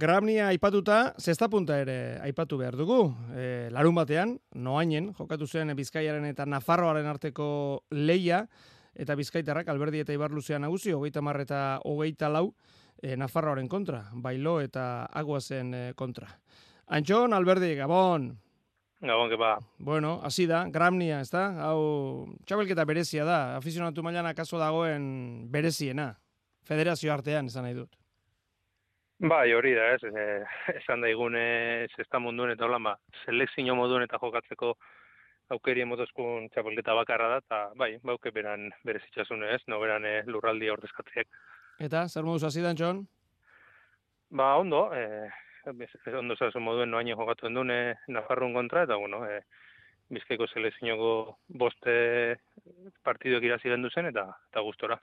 Grabnia aipatuta, zesta punta ere aipatu behar dugu. E, larun batean, noainen, jokatu zen Bizkaiaren eta Nafarroaren arteko leia, eta Bizkaitarrak alberdi eta ibarluzean nagusi, hogeita marreta eta hogeita lau, e, Nafarroaren kontra, bailo eta aguazen e, kontra. Antxon, alberdi, gabon! Gabon, ba. Bueno, hasi da, Gramnia, ez da? Hau, txabelketa berezia da, afizionatu mailan akaso dagoen bereziena, federazio artean, esan nahi dut. Bai, hori da, ez, e, esan daigun ez ez da munduen eta holan, ba, selekzio moduen eta jokatzeko aukeri emotozkun txapelketa bakarra da, eta bai, bauke beran berezitxasune ez, no beran e, lurraldi ordezkatziek. Eta, zer moduz hasi John? Ba, ondo, e, ondo zazu moduen noaino jokatu endune Nafarrun kontra, eta bueno, e, bizkaiko selekzioko boste partiduek irazi gendu zen, eta, eta gustora.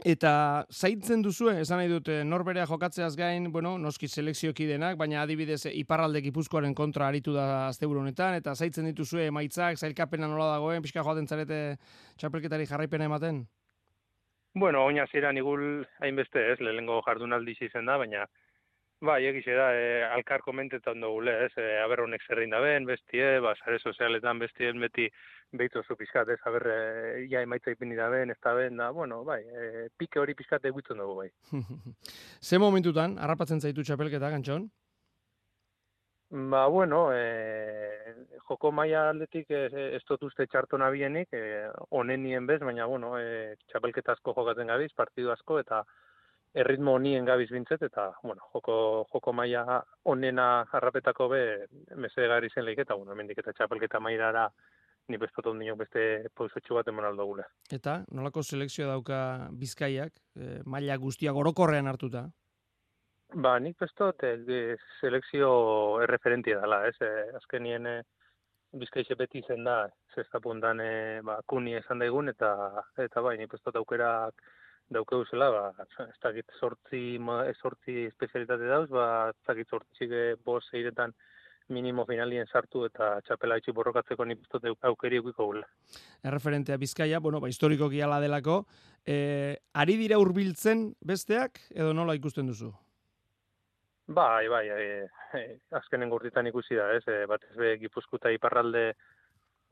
Eta zaitzen duzue, esan nahi dute, norberea jokatzeaz gain, bueno, noski selekzioki denak, baina adibidez iparralde gipuzkoaren kontra aritu da azte honetan, eta zaitzen dituzue maitzak, zailkapena nola dagoen, pixka joaten zarete txapelketari jarraipena ematen? Bueno, oina zira nigul hainbeste ez, lehengo jardunaldi izen da, baina bai, egize da, e, alkar komentetan dugu ez, e, aber honek zerrein da ben, bestie, ba, sare sozialetan bestien beti behitu zu pizkat, ez, aber, e, ja, emaitza ipini da ben, ez da ben, da, bueno, bai, e, pike hori pizkat egutzen dugu, bai. Ze momentutan, harrapatzen zaitu txapelketa, gantxon? Ba, bueno, e, joko maia aldetik ez, ez dut uste txarto nabienik, e, onen nien bez, baina, bueno, e, txapelketa asko jokatzen gabiz, partidu asko, eta erritmo honien gabiz bintzet, eta, bueno, joko, joko maia onena harrapetako be, meze gari zen leik, eta, bueno, mendik eta txapelketa mairara, ni bestotu dinok beste pausotxu bat emon aldo gule. Eta, nolako selekzioa dauka bizkaiak, e, maila guztiak orokorrean hartuta? Ba, nik bestot, e, selekzio erreferentia dela, ez? E, azkenien e, bizkaixe beti zen da, zesta puntan e, ba, kuni esan daigun, eta, eta bai, nik bestot aukerak daukeu zela, ba, ez dakit sortzi, sortzi espezialitate dauz, ba, ez dakit sortzi bos eiretan minimo finalien sartu eta txapela itxi borrokatzeko nik bestot aukeri eukiko gula. Erreferentea bizkaia, bueno, ba, historiko giala delako, e, ari dira hurbiltzen besteak, edo nola ikusten duzu? Bai, bai, e, e, azkenen gurtitan ikusi da, ez, e, batez be gipuzkuta iparralde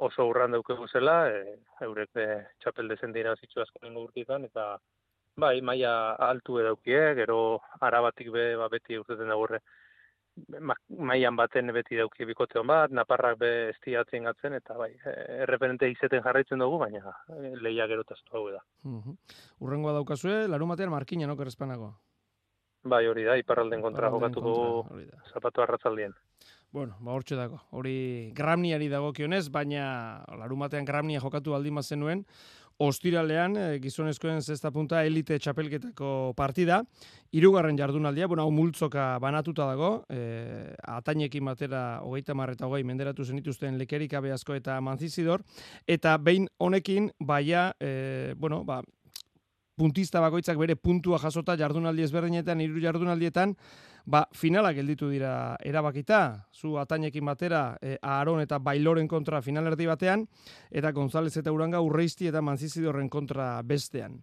oso urran daukegu zela, e, eurek e, txapel dira zitzu azkenen gurtitan, eta bai, maia altu edaukie, gero arabatik be, ba, beti urteten da gurre, maian baten beti dauki bikote bat, naparrak be estiatzen gatzen, eta bai, e, erreferente izeten jarraitzen dugu, baina e, leia gero taztu hau da. Urrengoa daukazue, larun batean markina, no, kerrezpanago? Bai, hori da, iparralden kontra jokatuko zapatu arratzaldien. Bueno, ba hortxe dago. Hori gramniari dago kionez, baina larumatean gramnia jokatu aldima zenuen, ostiralean e, gizonezkoen zesta punta elite txapelketako partida, irugarren jardunaldia, bueno, hau multzoka banatuta dago, e, atainekin batera hogeita marreta hogei menderatu zenituzten lekerik abeazko eta manzizidor, eta behin honekin, baia, e, bueno, ba, puntista bakoitzak bere puntua jasota jardunaldi ezberdinetan, hiru jardunaldietan, ba, finalak gelditu dira erabakita, zu atainekin batera, e, Aaron eta Bailoren kontra finalerdi batean, eta González eta Uranga urreizti eta Manzizidorren kontra bestean.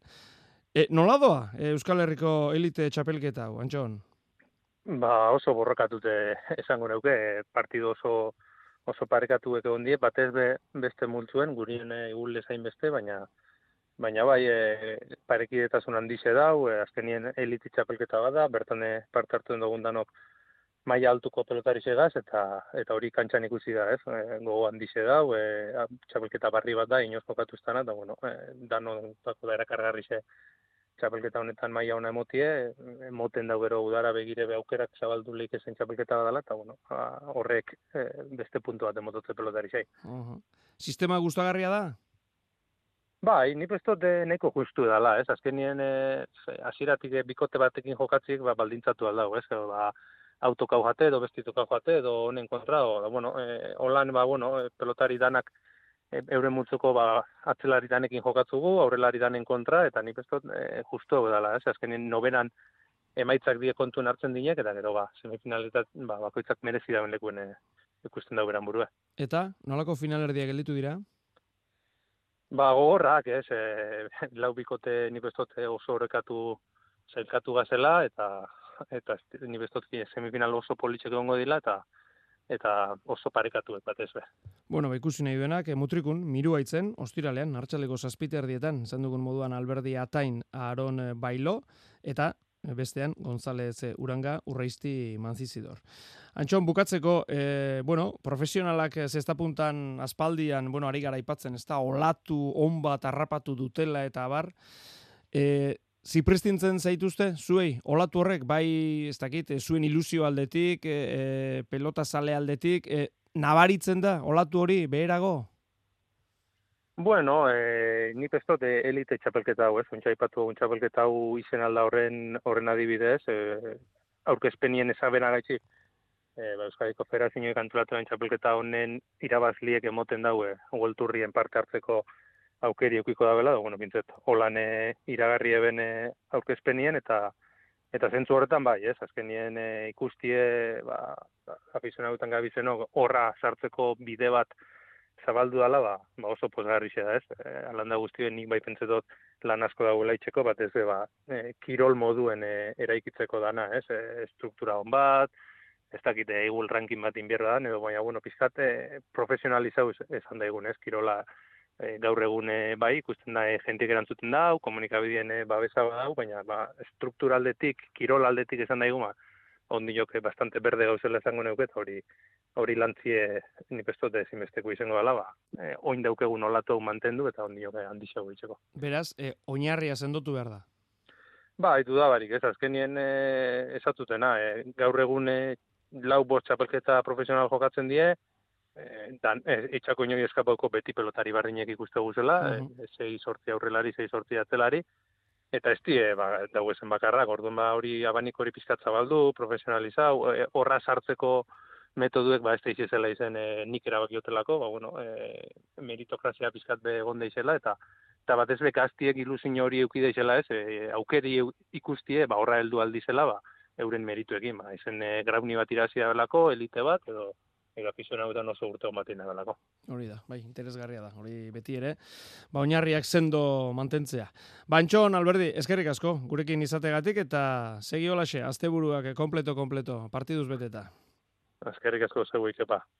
E, nola doa, e, Euskal Herriko elite txapelketa, Antxon? Ba, oso borrokatute esango neuke, partidu oso oso parekatu ondie, batez be, beste multzuen, gurien egulle zain beste, baina baina bai e, parekidetasun handize dau, e, azkenien eliti txapelketa bada, bertan e, parte hartu dugun danok maila altuko pelotari segaz, eta eta hori kantxan ikusi da, ez? E, gogo handize dau, e, txapelketa barri bat da, inoz kokatu estana, eta bueno, e, dano dako da erakargarri ze txapelketa honetan maila ona emotie, emoten dau gero udara begire be aukerak zabaldu leik esen txapelketa badala, eta bueno, horrek e, beste puntu bat emototze pelotari zei. Uh -huh. Sistema gustagarria da? Bai, ni presto de neko justu dala, ez? Azkenien eh hasiratik e, bikote batekin jokatzik, ba baldintzatu alda, ez? Ba autokau jate edo bestitokau jate edo honen kontra o da bueno, eh online ba bueno, e, pelotari danak e, euren multzuko ba atzelari danekin jokatzugu, aurrelari danen kontra eta ni presto e, justu dala, ez? Azkenien nobenan emaitzak die kontuen hartzen dinek eta gero ba semifinaletan ba bakoitzak merezi dauen lekuen e, ikusten da beran burua. Eta nolako finalerdia gelditu dira? Ba, gogorrak, ez, e, lau bikote nik oso horrekatu zailkatu gazela, eta eta ni bestotki semifinal oso politxek egongo dila, eta eta oso parekatu batez be. Bueno, ba, ikusi nahi duenak, eh, mutrikun, miru haitzen, ostiralean, hartxaleko zazpiter dietan, zen dugun moduan alberdi atain Aaron eh, Bailo, eta bestean González eh, Uranga urreizti manzizidor. Antxon, bukatzeko, e, bueno, profesionalak zesta puntan aspaldian, bueno, ari gara ipatzen, ez da, olatu, onba, tarrapatu dutela eta bar, e, zipristintzen zaituzte, zuei, olatu horrek, bai, ez dakit, zuen ilusio aldetik, e, pelota sale aldetik, e, nabaritzen da, olatu hori, beherago? Bueno, eh, ni pestot de elite txapelketa hau, ez, ontsa ipatu un txapelketa hau izen alda horren, horren adibidez, eh, aurkezpenien ezabena gaitxik, eh, ba, Euskadiko Federazio kantulatu txapelketa honen irabazliek emoten daue, golturrien parte hartzeko aukeri eukiko da bela, bueno, bintzet, holan eh, iragarri eben eh, aurkezpenien, eta eta zentzu horretan bai, ez, azkenien eh, ikustie, ba, afizionautan gabizeno, horra sartzeko bide bat, zabaldu dala, ba, ba oso pozgarri da, ez? E, alanda guztien nik bai pentsetot lan asko dagoela itxeko, bat ez ba, e, kirol moduen e, eraikitzeko dana, ez? E, struktura hon bat, ez dakite eguel rankin bat inbierda da, edo baina, bueno, pizkate profesionalizau esan da egun, ez? Kirola e, gaur egun bai, ikusten da, e, jentik erantzuten dau, komunikabideen e, babesa dau, baina, ba, strukturaldetik, kirol aldetik esan da egun, ba, ondi joke bastante berde gauzela izango neuket, hori hori lantzie ni pestote ezinbesteko izango dela, ba, e, oin daukegun olatu mantendu eta ondi joke handi xago itxeko. Beraz, e, oinarria sendotu behar da? Ba, haitu da barik, ez azkenien e, esatutena, e, gaur egun e, lau bost txapelketa profesional jokatzen die, dan, e, itxako inoi eskapauko beti pelotari barrinek ikuste guzela, uh -huh. e, zei sorti aurrelari, zei sorti atzelari, eta ez die, ba, dago ezen bakarrak, orduan ba, hori abanik hori pizkatza baldu, profesionalizau, e, horra sartzeko metoduek, ba, ez da izela izen e, nik erabakiotelako, ba, bueno, e, meritokrazia pizkat be egon izela, eta eta bat ez bekaztiek ilusin hori eukide izela ez, e, aukeri ikustie, ba, horra heldu aldizela, ba, euren merituekin, ba, izen e, grauni bat irazia belako, elite bat, edo, Ega pizuen hau oso urte honbatin nagalako. Hori da, bai, interesgarria da, hori beti ere. Ba, oinarriak sendo mantentzea. Bantxon, Alberdi, eskerrik asko, gurekin izategatik, eta segi holaxe, azte buruak, kompleto, kompleto, partiduz beteta. Eskerrik asko, zeu ikepa.